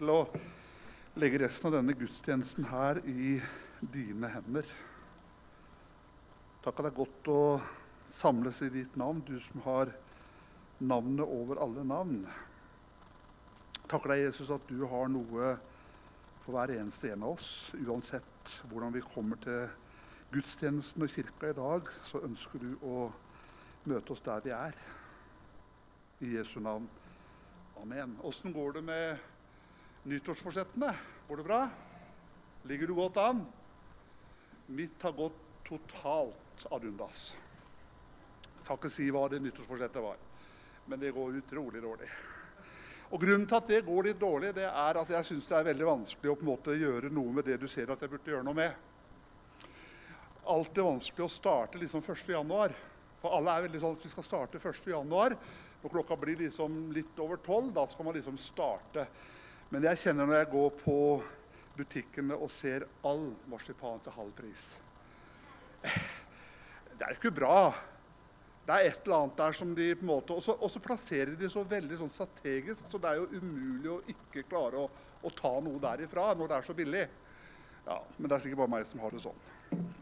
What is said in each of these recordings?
til å legge resten av denne gudstjenesten her i dine hender. Takk at det er godt å samles i ditt navn, du som har navnet over alle navn. Takker deg, Jesus, at du har noe for hver eneste en av oss. Uansett hvordan vi kommer til gudstjenesten og kirka i dag, så ønsker du å møte oss der vi er. I Jesu navn. Amen. Åssen går det med nyttårsforsettene? Går det bra? Ligger du godt an? Mitt har gått totalt ad undas. Jeg skal ikke si hva det nyttårsforsettet var, men det går utrolig dårlig. Og Grunnen til at det går litt dårlig, det er at jeg syns det er veldig vanskelig å på en måte gjøre noe med det du ser at jeg burde gjøre noe med. Alt er vanskelig å starte liksom 1.1. For alle er veldig sånn at vi skal starte 1.1. Når klokka blir liksom litt over tolv, da skal man liksom starte. Men jeg kjenner når jeg går på butikkene og ser all marsipan til halv pris Det er jo ikke bra. Det er et eller annet der som de på en måte, Og så, plasserer de så veldig sånn strategisk, så det er jo umulig å ikke klare å, å, ta noe derifra når det er så billig. Ja, Men det er sikkert bare meg som har det sånn.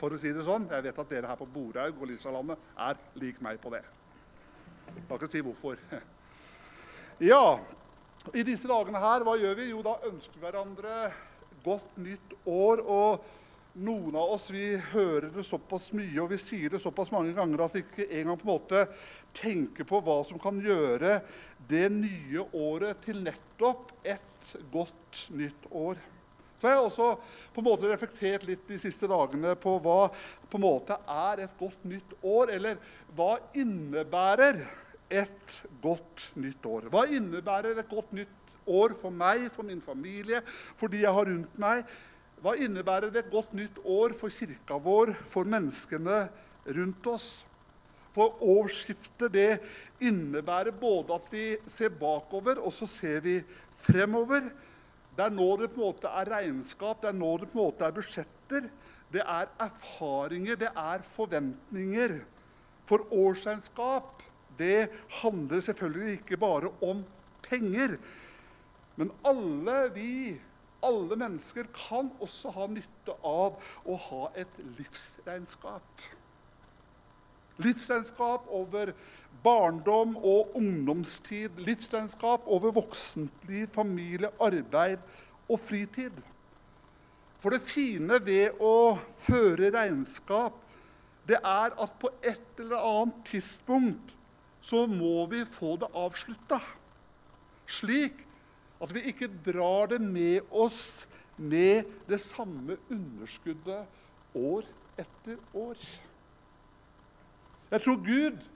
For å si det sånn, Jeg vet at dere her på Borhaug og Lisalandet er lik meg på det. Jeg kan ikke si hvorfor. Ja, i disse dagene her, hva gjør vi? Jo, da ønsker vi hverandre godt nytt år. og noen av oss vi hører det såpass mye og vi sier det såpass mange ganger at vi ikke engang på en måte tenker på hva som kan gjøre det nye året til nettopp et godt nytt år. Så jeg har også på en måte reflektert litt de siste dagene på hva på en måte er et godt nytt år. Eller hva innebærer et godt nytt år? Hva innebærer et godt nytt år for meg, for min familie, for de jeg har rundt meg? Hva innebærer et godt nytt år for kirka vår, for menneskene rundt oss? For årsskiftet det innebærer både at vi ser bakover, og så ser vi fremover. Det er nå det på en måte er regnskap, det er nå det på en måte er budsjetter. Det er erfaringer, det er forventninger. For årsregnskap det handler selvfølgelig ikke bare om penger. Men alle vi alle mennesker kan også ha nytte av å ha et livsregnskap. Livsregnskap over barndom og ungdomstid. Livsregnskap over voksentliv, familie, arbeid og fritid. For det fine ved å føre regnskap, det er at på et eller annet tidspunkt så må vi få det avslutta. Slik at vi ikke drar det med oss med det samme underskuddet år etter år. Jeg tror Gud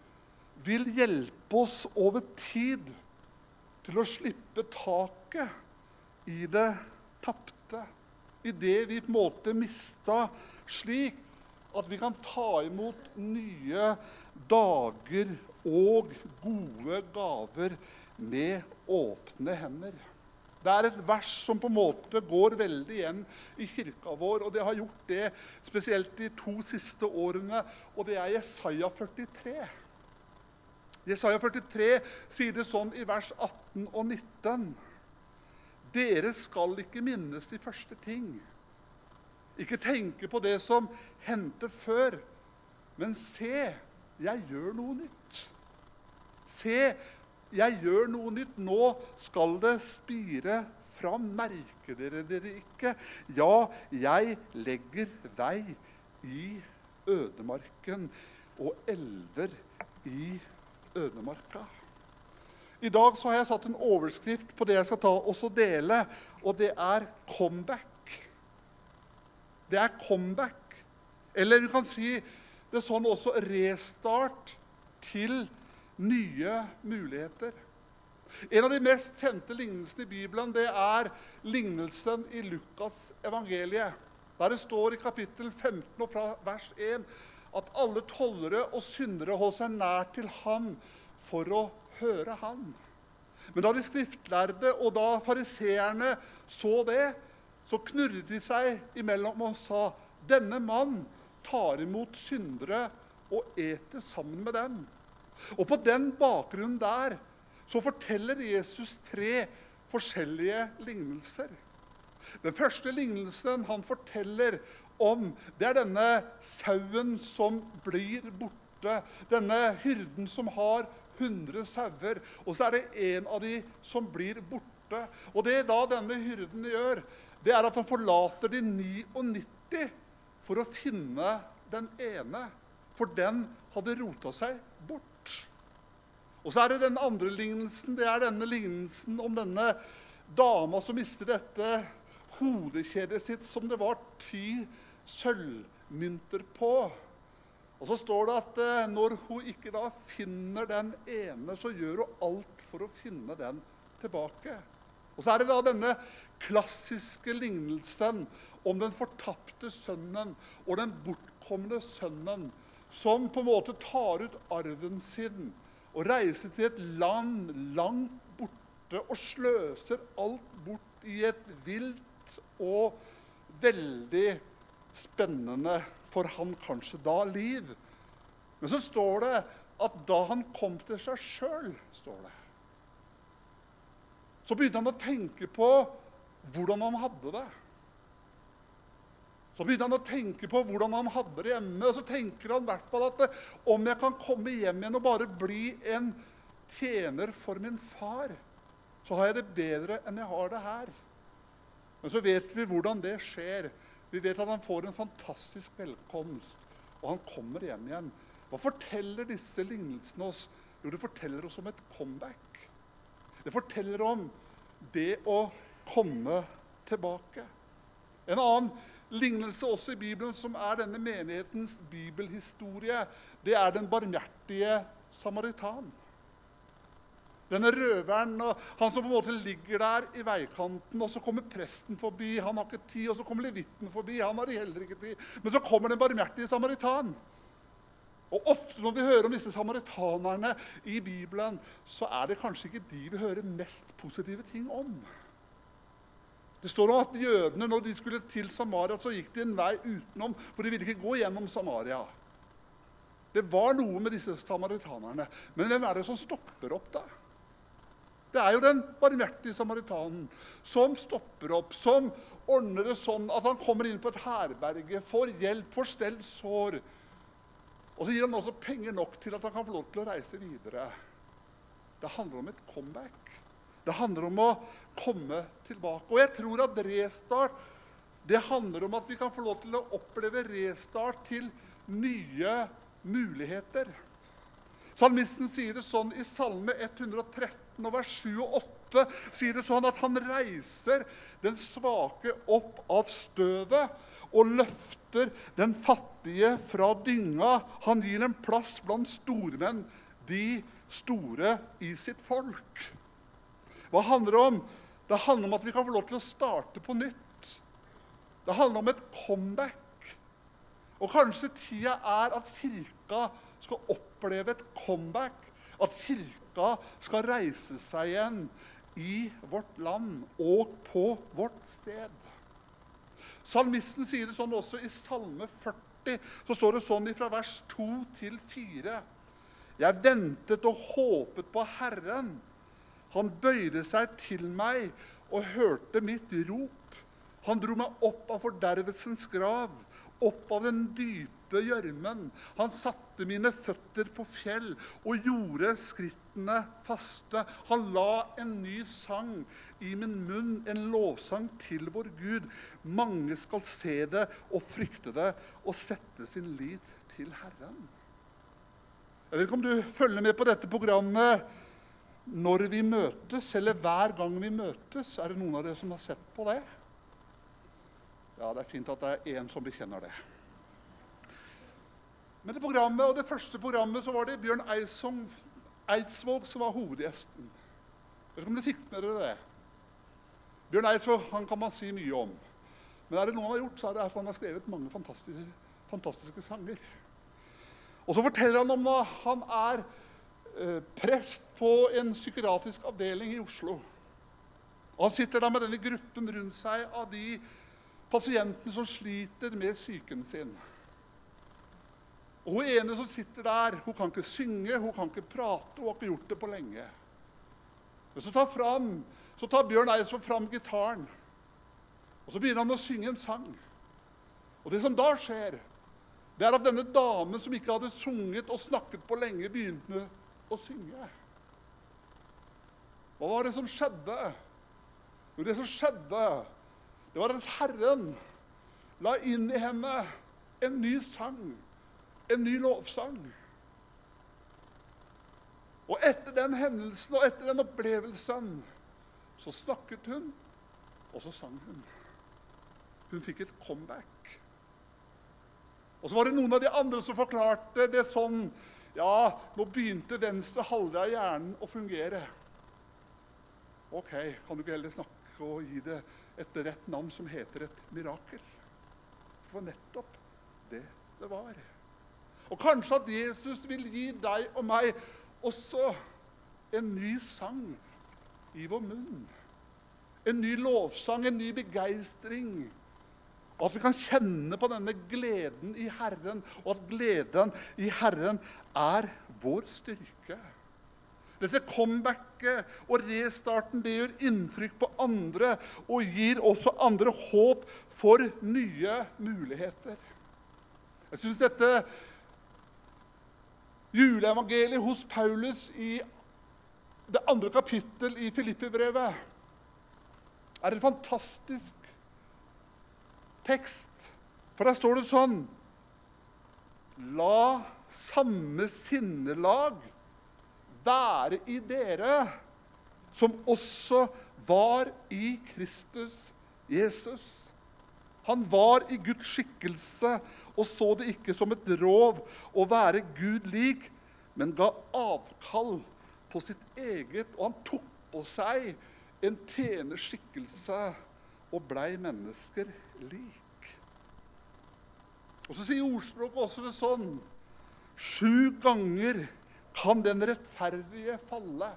vil hjelpe oss over tid til å slippe taket i det tapte. I det vi på en måte mista, slik at vi kan ta imot nye dager og gode gaver med åpne hender. Det er et vers som på en måte går veldig igjen i kirka vår. Og det har gjort det spesielt de to siste årene, og det er Jesaja 43. Jesaja 43 sier det sånn i vers 18 og 19. Dere skal ikke minnes de første ting. Ikke tenke på det som hendte før. Men se, jeg gjør noe nytt. Se, jeg gjør noe nytt. Nå skal det spire fram. Merker dere dere ikke? Ja, jeg legger vei i ødemarken og elver i ødemarka. I dag har jeg satt en overskrift på det jeg skal ta også dele, og det er 'comeback'. Det er comeback. Eller du kan si det er sånn også restart til nye muligheter. En av de mest kjente lignelsene i Bibelen det er lignelsen i Lukas evangeliet. Der det står i kapittel 15 og fra vers 1 at alle tollere og syndere holdt seg nær til ham for å høre ham. Men da de skriftlærde og da fariseerne så det, så knurret de seg imellom og sa denne mann tar imot syndere og eter sammen med dem. Og på den bakgrunnen der så forteller Jesus tre forskjellige lignelser. Den første lignelsen han forteller om, det er denne sauen som blir borte. Denne hyrden som har 100 sauer, og så er det en av de som blir borte. Og det da denne hyrden gjør, det er at han forlater de 99 for å finne den ene. For den hadde rota seg bort. Og så er det den andre lignelsen. Det er denne lignelsen om denne dama som mister dette hodekjedet sitt som det var ti sølvmynter på. Og så står det at eh, når hun ikke da finner den ene, så gjør hun alt for å finne den tilbake. Og så er det da denne klassiske lignelsen om den fortapte sønnen og den bortkomne sønnen, som på en måte tar ut arven sin og reiser til et land langt borte og sløser alt bort i et vilt og veldig spennende for han kanskje da liv. Men så står det at da han kom til seg sjøl, står det Så begynte han å tenke på hvordan han hadde det. Så begynner han å tenke på hvordan han hadde det hjemme. Og så tenker han i hvert fall at om jeg kan komme hjem igjen og bare bli en tjener for min far, så har jeg det bedre enn jeg har det her. Men så vet vi hvordan det skjer. Vi vet at han får en fantastisk velkomst, og han kommer hjem igjen. Hva forteller disse lignelsene oss? Jo, det forteller oss om et comeback. Det forteller om det å komme tilbake. En annen lignelse også i Bibelen som er denne menighetens bibelhistorie, det er den barmhjertige samaritan. Denne røveren og han som på en måte ligger der i veikanten, og så kommer presten forbi, han har ikke tid, og så kommer levitten forbi, han har heller ikke tid. Men så kommer den barmhjertige samaritan. Og Ofte når vi hører om disse samaritanerne i Bibelen, så er det kanskje ikke de vi hører mest positive ting om. Det står at jødene når de skulle til Samaria, så gikk de en vei utenom, for de ville ikke gå gjennom Samaria. Det var noe med disse samaritanerne. Men hvem er det som stopper opp, da? Det er jo den barmhjertige samaritanen som stopper opp, som ordner det sånn at han kommer inn på et herberge, får hjelp, får stelt sår. Og så gir han også penger nok til at han kan få lov til å reise videre. Det handler om et comeback. Det handler om å komme tilbake. Og jeg tror at restart det handler om at vi kan få lov til å oppleve restart til nye muligheter. Salmisten sier det sånn i Salme 113 og vers 7 og 8 sier det sånn at han reiser den svake opp av støvet og løfter den fattige fra dynga. Han gir en plass blant stormenn, de store i sitt folk. Hva handler det om? Det handler om at vi kan få lov til å starte på nytt. Det handler om et comeback. Og kanskje tida er at kirka skal oppleve et comeback. At kirka skal reise seg igjen i vårt land og på vårt sted. Salmisten sier det sånn også i Salme 40. Så står det sånn fra vers 2 til 4. Jeg ventet og håpet på Herren. Han bøyde seg til meg og hørte mitt rop. Han dro meg opp av fordervelsens grav, opp av den dype gjørmen. Han satte mine føtter på fjell og gjorde skrittene faste. Han la en ny sang i min munn, en lovsang til vår Gud. Mange skal se det og frykte det og sette sin lit til Herren. Jeg vet ikke om du følger med på dette programmet når vi møtes, eller hver gang vi møtes. Er det noen av dere som har sett på det? Ja, det er fint at det er én som bekjenner det. Men det programmet, og det første programmet så var det Bjørn Eidsvåg som var hovedgjesten. Vet ikke om dere fikk med dere det? Bjørn Eidsvåg han kan man si mye om. Men er det noe han har gjort, så er det at han har skrevet mange fantastiske, fantastiske sanger. Og så forteller han om hva han er prest på en psykiatrisk avdeling i Oslo. Og Han sitter der med denne gruppen rundt seg av de pasientene som sliter med psyken sin. Og Hun ene som sitter der, hun kan ikke synge, hun kan ikke prate, hun har ikke gjort det på lenge. Men så tar, fram, så tar Bjørn Eidsvåg fram gitaren, og så begynner han å synge en sang. Og det som da skjer, det er at denne damen som ikke hadde sunget og snakket på lenge, begynte å synge. Hva var det som skjedde? Jo, det som skjedde, det var at Herren la inn i henne en ny sang, en ny lovsang. Og etter den hendelsen og etter den opplevelsen så snakket hun, og så sang hun. Hun fikk et comeback. Og så var det noen av de andre som forklarte det sånn Ja, nå begynte venstre halvdel av hjernen å fungere. OK, kan du ikke heller snakke og gi det et rett navn som heter et mirakel? For nettopp det det var. Og kanskje at Jesus vil gi deg og meg også en ny sang i vår munn. En ny lovsang, en ny begeistring. Og at vi kan kjenne på denne gleden i Herren, og at gleden i Herren er vår styrke. Dette comebacket og restarten det gjør inntrykk på andre og gir også andre håp for nye muligheter. Jeg syns dette juleevangeliet hos Paulus i det andre kapittel i Filippibrevet er et fantastisk tekst. For der står det sånn La samme sinnelag være i dere som også var i Kristus Jesus. Han var i Guds skikkelse og så det ikke som et rov å være Gud lik, men ga avkall på sitt eget, og han tok på seg en tjenerskikkelse og blei mennesker lik. Og Så sier ordspråket også det sånn Sju ganger kan den rettferdige falle.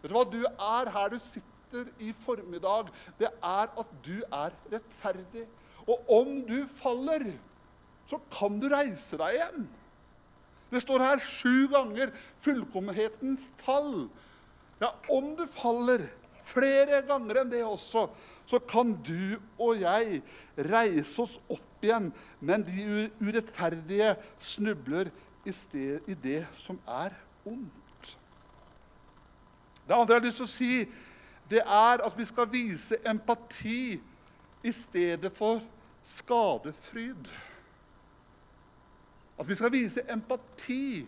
Vet du hva du er her du sitter i formiddag? Det er at du er rettferdig. Og om du faller, så kan du reise deg igjen. Det står her sju ganger fullkommenhetens tall. Ja, om du faller flere ganger enn det også, så kan du og jeg reise oss opp igjen. Men de urettferdige snubler i, sted, i det som er ondt. Det andre jeg har lyst til å si, det er at vi skal vise empati i stedet for skadefryd. At vi skal vise empati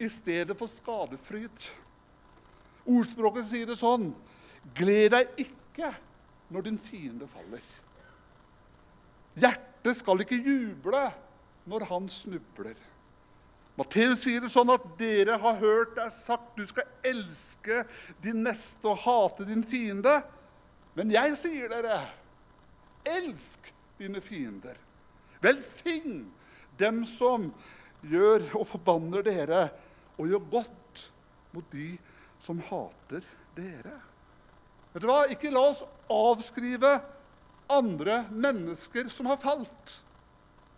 i stedet for skadefryd. Ordspråket sier det sånn Gled deg ikke når din fiende faller. Hjertet skal ikke juble når han snubler. Matteus sier det sånn at dere har hørt det er sagt du skal elske din neste og hate din fiende. Men jeg sier dere, elsk dine fiender. Velsign dem som gjør og forbanner dere, og gjør godt mot de som hater dere. Vet du hva? Ikke la oss avskrive andre mennesker som har falt.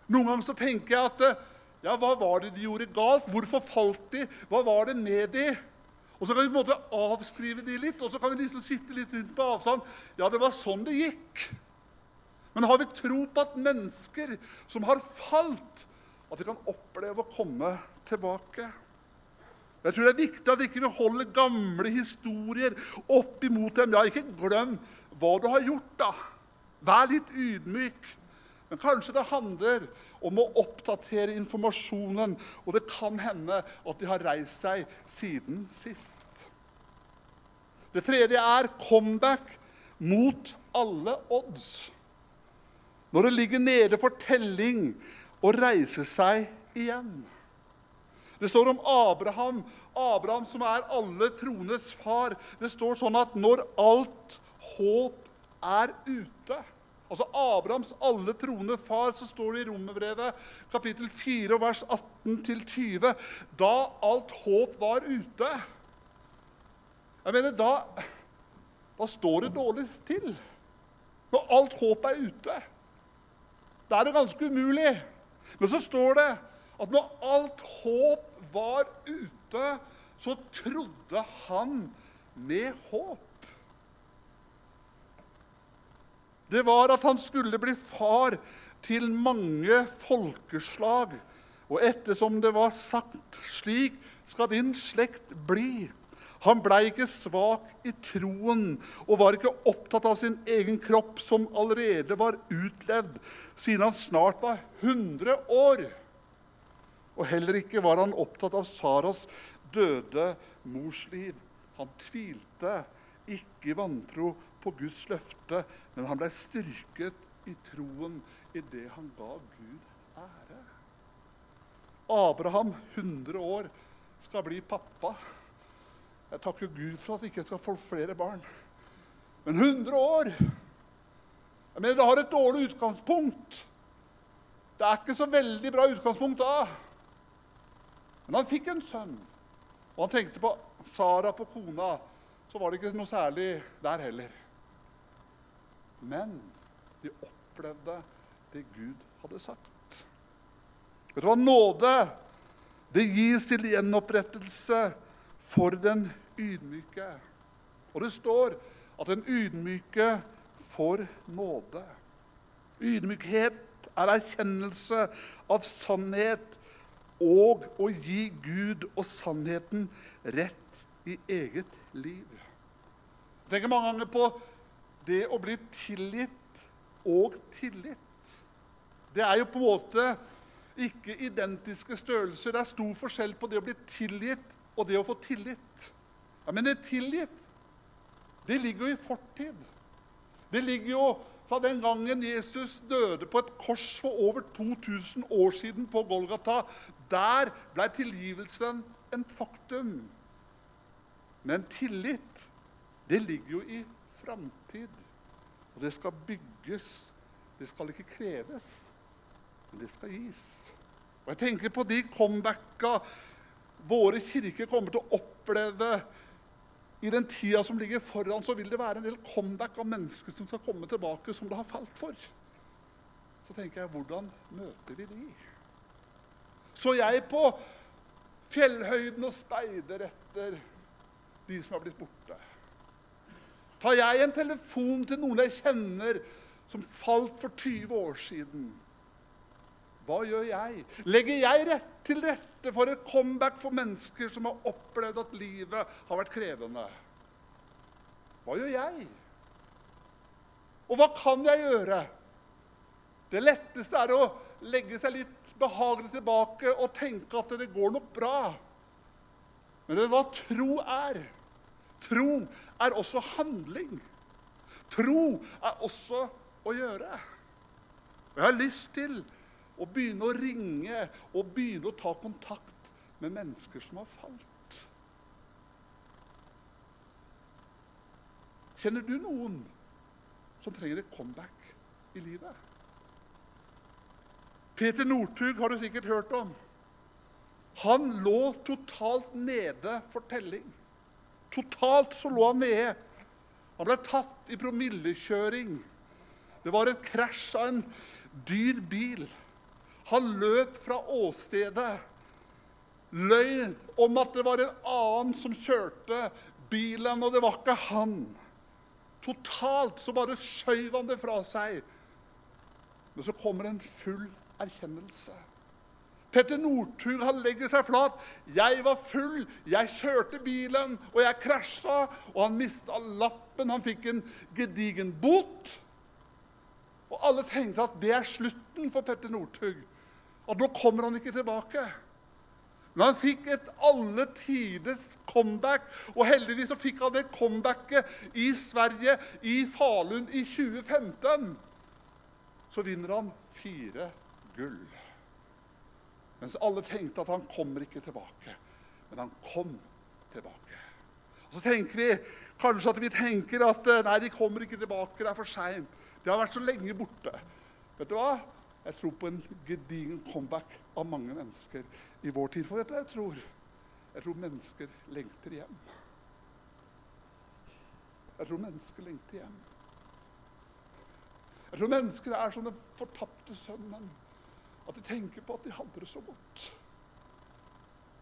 Noen ganger så tenker jeg at ja, hva var det de gjorde galt? Hvorfor falt de? Hva var det med de? Og så kan vi på en måte avskrive de litt, og så kan vi liksom sitte litt rundt på avstand. Ja, det var sånn det gikk. Men har vi tro på at mennesker som har falt, at de kan oppleve å komme tilbake? Jeg tror det er viktig at vi ikke holder gamle historier opp imot dem. Ja, ikke glem hva du har gjort, da. Vær litt ydmyk. Men kanskje det handler om å oppdatere informasjonen, og det kan hende at de har reist seg siden sist. Det tredje er comeback mot alle odds når det ligger nede for telling, å reise seg igjen. Det står om Abraham, Abraham som er alle trones far. Det står sånn at når alt håp er ute Altså Abrahams alle troende far, så står det i Romerbrevet kapittel 4 vers 18-20 Da alt håp var ute. Jeg mener, da, da står det dårlig til. Når alt håp er ute. Da er det ganske umulig. Men så står det at når alt håp var ute, så trodde han med håp. Det var at han skulle bli far til mange folkeslag. Og ettersom det var sagt, slik skal din slekt bli. Han blei ikke svak i troen og var ikke opptatt av sin egen kropp, som allerede var utlevd, siden han snart var 100 år. Og heller ikke var han opptatt av Saras døde mors liv. Han tvilte ikke i vantro på Guds løfte, men han ble styrket i troen i det han ga Gud ære. Abraham, 100 år, skal bli pappa. Jeg takker Gud for at jeg ikke skal få flere barn. Men 100 år jeg mener, Det har et dårlig utgangspunkt. Det er ikke så veldig bra utgangspunkt da. Men han fikk en sønn, og han tenkte på Sara, på kona. Så var det ikke noe særlig der heller. Men de opplevde det Gud hadde sagt. Vet du hva? Nåde det gis til gjenopprettelse for den ydmyke. Og det står at den ydmyke får nåde. Ydmykhet er erkjennelse av sannhet og å gi Gud og sannheten rett i eget liv. Jeg tenker mange ganger på det å bli tilgitt og tillit. Det er jo på en måte ikke identiske størrelser. Det er stor forskjell på det å bli tilgitt og det å få tillit. Ja, Men det tilgitt, det ligger jo i fortid. Det ligger jo fra den gangen Jesus døde på et kors for over 2000 år siden på Golgata. Der ble tilgivelsen en faktum. Men tillit, det ligger jo i framtid. Og det skal bygges. Det skal ikke kreves, men det skal gis. Og Jeg tenker på de comebacka våre kirker kommer til å oppleve i den tida som ligger foran, så vil det være en del comeback av mennesker som skal komme tilbake, som det har falt for. Så tenker jeg hvordan møter vi de? Så jeg på fjellhøyden og speider etter de som har blitt borte? Tar jeg en telefon til noen jeg kjenner som falt for 20 år siden? Hva gjør jeg? Legger jeg rett til rette for et comeback for mennesker som har opplevd at livet har vært krevende? Hva gjør jeg? Og hva kan jeg gjøre? Det letteste er å legge seg litt behagelig tilbake og tenke at det går nok bra. Men det er hva tro er. Tro er også handling. Tro er også å gjøre. Og jeg har lyst til og begynne å ringe og begynne å ta kontakt med mennesker som har falt. Kjenner du noen som trenger et comeback i livet? Peter Northug har du sikkert hørt om. Han lå totalt nede for telling. Totalt så lå han nede. Han ble tatt i promillekjøring. Det var et krasj av en dyr bil. Han løp fra åstedet. Løy om at det var en annen som kjørte bilen, og det var ikke han. Totalt så bare skjøv han det fra seg. Men så kommer en full erkjennelse. Petter Northug legger seg flat. 'Jeg var full, jeg kjørte bilen, og jeg krasja.' Og han mista lappen. Han fikk en gedigen bot. Og alle tenkte at det er slutten for Petter Northug at nå kommer han ikke tilbake. Men han fikk et alle tiders comeback, og heldigvis så fikk han det comebacket i Sverige, i Falun, i 2015. Så vinner han fire gull. Mens alle tenkte at han kommer ikke tilbake. Men han kom tilbake. Og så tenker vi kanskje at vi tenker at nei, de kommer ikke tilbake, det er for seint. De har vært så lenge borte. Vet du hva? Jeg tror på en gedigen comeback av mange mennesker i vår tid. For vet jeg tror? Jeg tror mennesker lengter hjem. Jeg tror mennesker lengter hjem. Jeg tror mennesker er som den fortapte sønnen. At de tenker på at de hadde det så godt.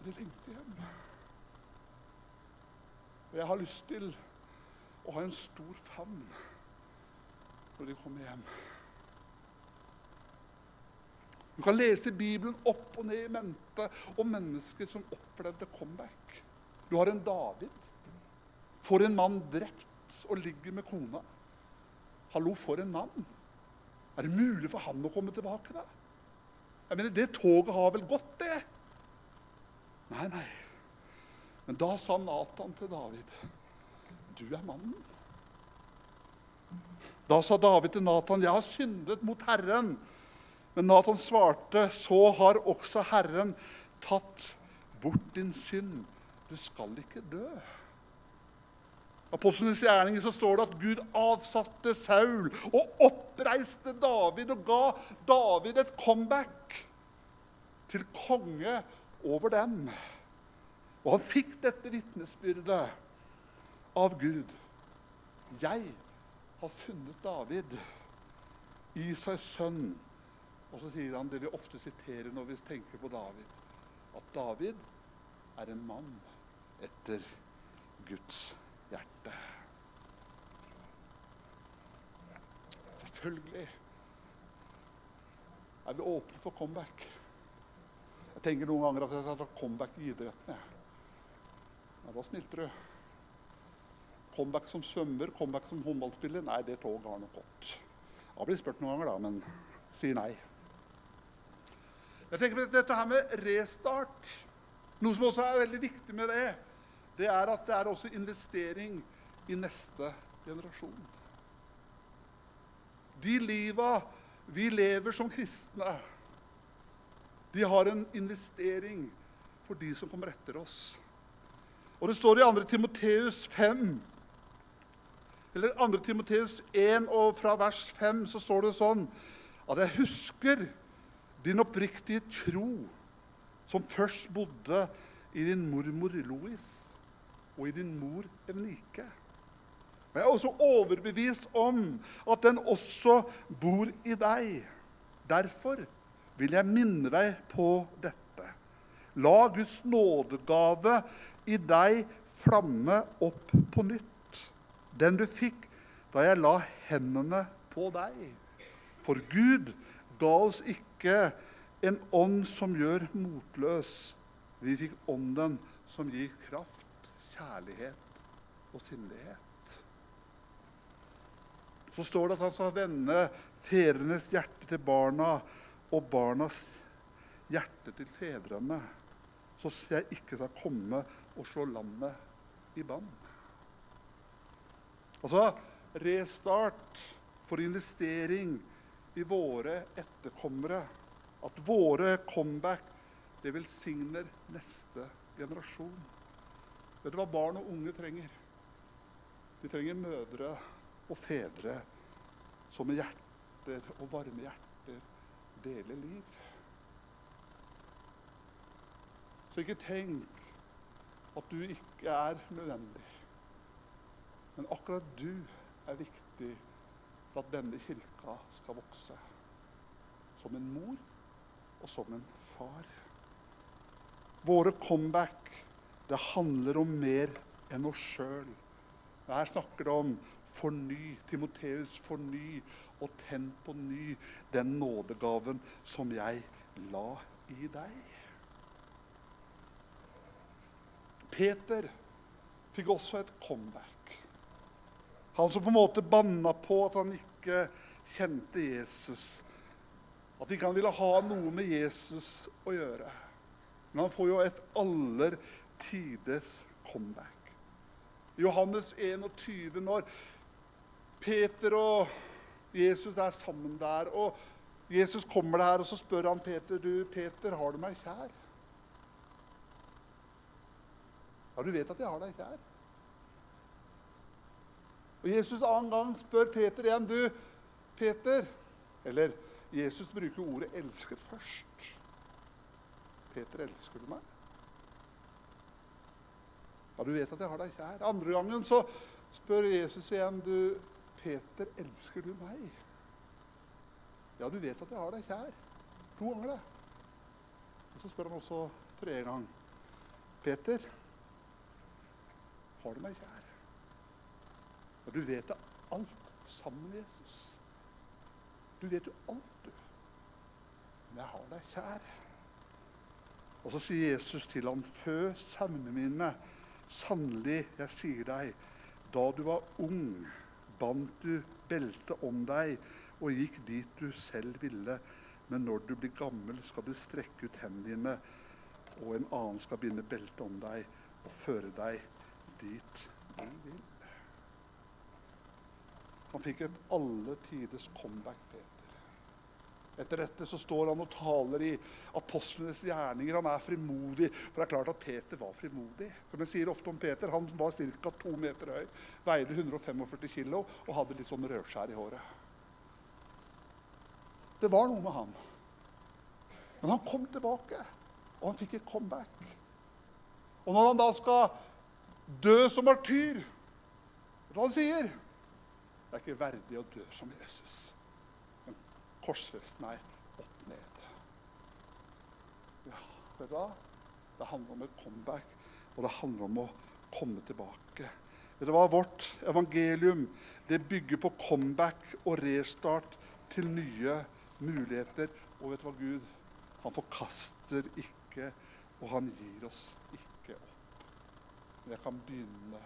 De lengter hjem. Og jeg har lyst til å ha en stor favn når de kommer hjem. Du kan lese Bibelen opp og ned i mente om mennesker som opplevde comeback. Du har en David. Får en mann drept og ligger med kona. Hallo, for en mann. Er det mulig for han å komme tilbake, da? Jeg mener, Det toget har vel gått, det? Nei, nei. Men da sa Nathan til David, 'Du er mannen'. Da sa David til Nathan, 'Jeg har syndet mot Herren'. Men Nathan svarte, 'Så har også Herren tatt bort din synd. Du skal ikke dø.' Apostlenes gjerninger så står det at Gud avsatte Saul og oppreiste David og ga David et comeback til konge over dem. Og han fikk dette vitnesbyrdet av Gud. Jeg har funnet David, Isais sønn. Og så sier han det vi ofte siterer når vi tenker på David, at David er en mann etter Guds hjerte. Selvfølgelig er vi åpne for comeback. Jeg tenker noen ganger at jeg skal ta comeback i idretten. Ja, da smilte du. Comeback som svømmer, comeback som håndballspiller. Nei, det toget har nok gått. Jeg har blitt spurt noen ganger, da, men sier nei. Jeg tenker på Dette her med restart Noe som også er veldig viktig med det, det er at det er også investering i neste generasjon. De liva vi lever som kristne, de har en investering for de som kommer etter oss. Og det står i 2. Timoteus 5 eller 2. Timoteus 1 og fra vers 5 så står det sånn at jeg husker din oppriktige tro som først bodde i din mormor Louis og i din mor Evnike. Men jeg er også overbevist om at den også bor i deg. Derfor vil jeg minne deg på dette. La Guds nådegave i deg flamme opp på nytt den du fikk da jeg la hendene på deg. For Gud ga oss ikke en ånd som gjør motløs. Vi fikk ånden som gir kraft, kjærlighet og sindighet. Så står det at han skal vende fedrenes hjerte til barna og barnas hjerte til fedrene, så jeg ikke skal komme og slå landet i bann. Altså restart for investering i våre etterkommere. At våre comeback det velsigner neste generasjon. Vet du hva barn og unge trenger? De trenger mødre og fedre som med hjerter og varme hjerter deler liv. Så ikke tenk at du ikke er nødvendig. Men akkurat du er viktig for at denne kirka skal vokse. Som en mor og som en far. Våre comeback, det handler om mer enn oss sjøl. Her snakker det om forny. Timoteus, forny og tenn på ny den nådegaven som jeg la i deg. Peter fikk også et comeback. Han som på en måte banna på at han ikke kjente Jesus. At ikke han ville ha noe med Jesus å gjøre. Men han får jo et aller tides comeback. Johannes 21, når Peter og Jesus er sammen der, og Jesus kommer der, og så spør han Peter, du, Peter, har du meg kjær? Ja, du vet at jeg har deg kjær. Og Jesus annen gang spør Peter igjen. Du, Peter Eller Jesus bruker ordet 'elsker' først. Peter, elsker du meg? Ja, du vet at jeg har deg kjær. Andre gangen så spør Jesus igjen. Du, Peter, elsker du meg? Ja, du vet at jeg har deg kjær. To ganger, det. Og så spør han også tredje gang. Peter, Har du meg kjær? Og du vet det alt sammen Jesus. Du vet jo alt, du. Men jeg har deg kjær. Og så sier Jesus til ham, fø sauene mine. Sannelig, jeg sier deg, da du var ung, bandt du beltet om deg og gikk dit du selv ville. Men når du blir gammel, skal du strekke ut hendene dine, og en annen skal binde beltet om deg og føre deg dit du vil. Han fikk et alle tiders comeback, Peter. Etter dette så står han og taler i apostlenes gjerninger. Han er frimodig. For det er klart at Peter var frimodig. Som jeg sier ofte om Peter, Han var ca. to meter høy, veide 145 kg og hadde litt sånn rødskjær i håret. Det var noe med han. Men han kom tilbake, og han fikk et comeback. Og når han da skal dø som martyr, vet du hva han sier? Det er ikke verdig å dø som Jesus Men korsfest meg opp ned. Ja, vet du hva? Det handler om et comeback, og det handler om å komme tilbake. Vet du hva? Vårt evangelium det bygger på comeback og restart til nye muligheter. Og vet du hva, Gud? Han forkaster ikke, og han gir oss ikke opp. Men jeg kan begynne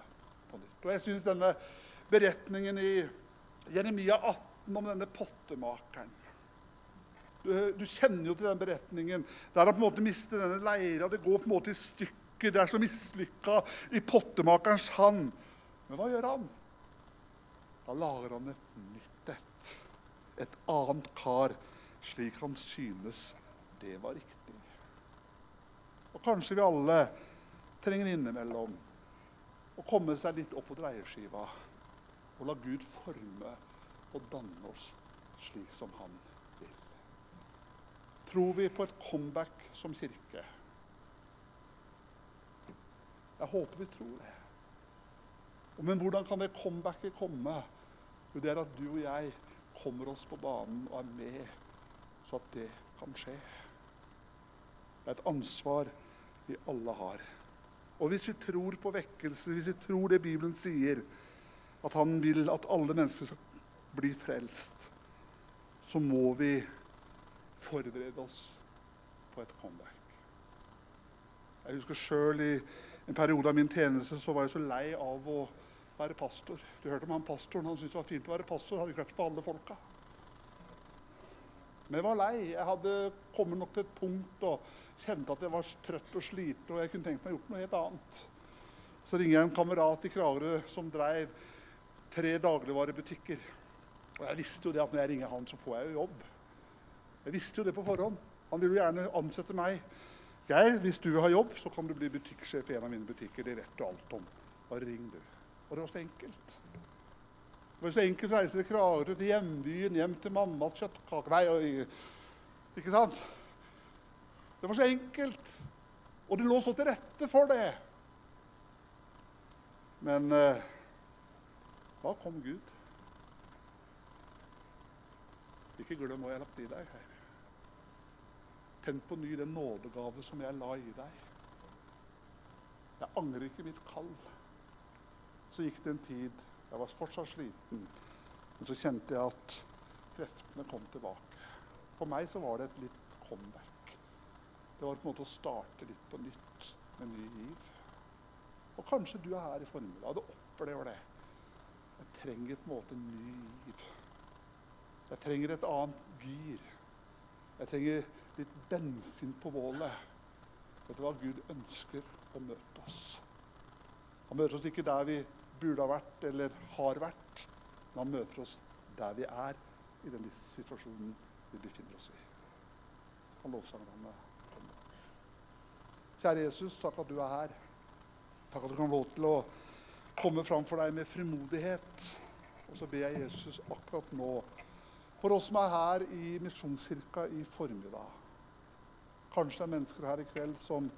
på nytt. Og jeg synes denne beretningen i Jeremia 18 om denne pottemakeren du, du, kjenner jo til den beretningen der han på en måte mister denne leira. Det går på en måte i stykker. Det er så mislykka i pottemakerens hand. Men hva gjør han? Da lager han et nytt et. Et annet kar, slik han synes det var riktig. Og kanskje vi alle trenger innimellom å komme seg litt opp på dreieskiva og la Gud forme og danne oss slik som han vil. tror vi på et comeback som kirke. Jeg håper vi tror det. Men hvordan kan det comebacket komme? Jo, det er at du og jeg kommer oss på banen og er med, så at det kan skje. Det er et ansvar vi alle har. Og hvis vi tror på vekkelse, hvis vi tror det Bibelen sier, at han vil at alle mennesker skal bli frelst, så må vi forberede oss på et comeback. Jeg husker sjøl i en periode av min tjeneste så var jeg så lei av å være pastor. Du hørte om han pastoren. Han syntes det var fint å være pastor. Hadde vært for alle folka. Men jeg var lei. Jeg hadde kommet nok til et punkt og kjente at jeg var trøtt og sliten. Og jeg kunne tenkt meg å gjort noe helt annet. Så ringer jeg en kamerat i Kragerø som dreiv tre dagligvarebutikker. Og jeg visste jo det at når jeg ringer han, så får jeg jo jobb. Jeg visste jo det på forhånd. Han ville jo gjerne ansette meg. Geir, hvis du vil ha jobb, så kan du bli butikksjef i en av mine butikker. Det vet du alt om. Bare ring, du. Og det var så enkelt. Det var så enkelt å reise til Kragerø, til hjembyen, hjem til mammas kjøttkake Nei, ikke sant? Det var så enkelt. Og det lå så til rette for det. Men eh, da kom Gud. Ikke glem hva jeg har lagt i deg. her. Tenn på ny den nådegave som jeg la i deg. Jeg angrer ikke mitt kall. Så gikk det en tid. Jeg var fortsatt sliten. Men så kjente jeg at kreftene kom tilbake. For meg så var det et litt comeback. Det var på en måte å starte litt på nytt med ny giv. Og kanskje du er her i formiddag og opplever det. Trenger på en måte ny giv. Jeg trenger et annet gir. Jeg trenger litt bensin på bålet. Vet du hva? Gud ønsker å møte oss. Han møter oss ikke der vi burde ha vært eller har vært, men han møter oss der vi er i den situasjonen vi befinner oss i. Han lovsangerne kommer. Kjære Jesus, takk at du er her. Takk at du kan få lov til å komme fram for deg med frimodighet. Og så ber jeg Jesus akkurat nå for oss som er her i Misjonskirka i formiddag. Kanskje det er mennesker her i kveld som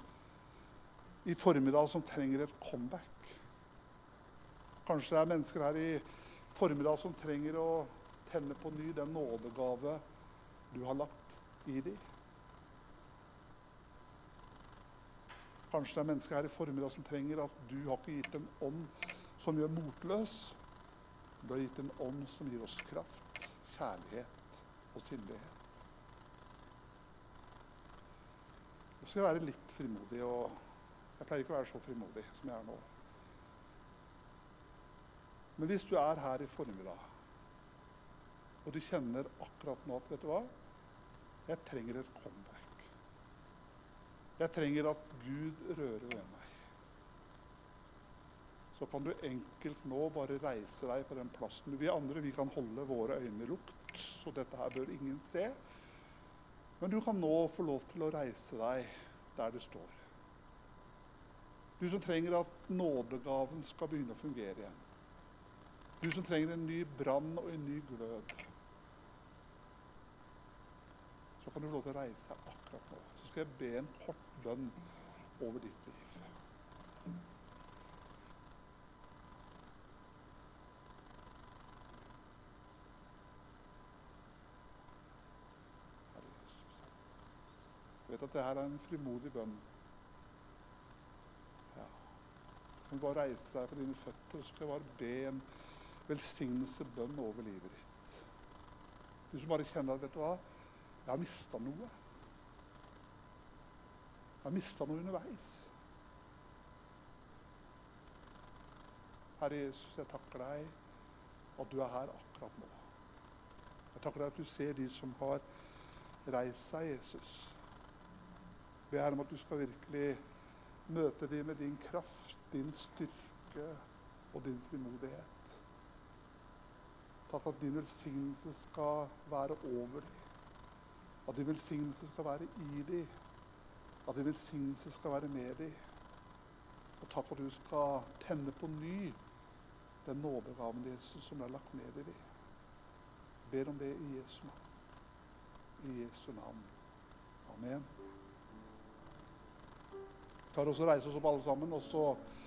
i formiddag som trenger et comeback. Kanskje det er mennesker her i formiddag som trenger å tenne på ny den nådegave du har lagt i dem. Kanskje det er mennesker her i formiddag som trenger at du har ikke gitt en ånd som gjør motløs. Du har gitt en ånd som gir oss kraft, kjærlighet og sindighet. Jeg skal være litt frimodig, og jeg pleier ikke å være så frimodig som jeg er nå. Men hvis du er her i formiddag, og du kjenner akkurat nå at vet du hva? Jeg trenger et comeback. Jeg trenger at Gud rører ved meg. Så kan du enkelt nå bare reise deg på den plassen. Vi andre vi kan holde våre øyne lukt, så dette her bør ingen se. Men du kan nå få lov til å reise deg der du står. Du som trenger at nådegaven skal begynne å fungere igjen. Du som trenger en ny brann og en ny glød. Så kan du få lov til å reise deg akkurat nå. Skal jeg be en kort bønn over ditt liv. Jeg vet at det her er en frimodig bønn. Ja. Du kan bare reise deg på dine føtter og så skal jeg bare be en velsignelse bønn over livet ditt. Du som bare kjenner at vet du hva, jeg har mista noe. Jeg har mista noe underveis. Herre Jesus, jeg takker deg at du er her akkurat nå. Jeg takker deg at du ser de som har reist seg, Jesus. Jeg ber om at du skal virkelig møte dem med din kraft, din styrke og din frimodighet. Takk at din velsignelse skal være over dem. At din velsignelse skal være i dem. At din velsignelse skal være med dem. Og takk for at du skal tenne på ny den nådegaven Jesus som er lagt ned i dem. Ber om det i Jesu navn. I Jesu navn. Amen. Vi tar oss og reiser oss opp alle sammen, og så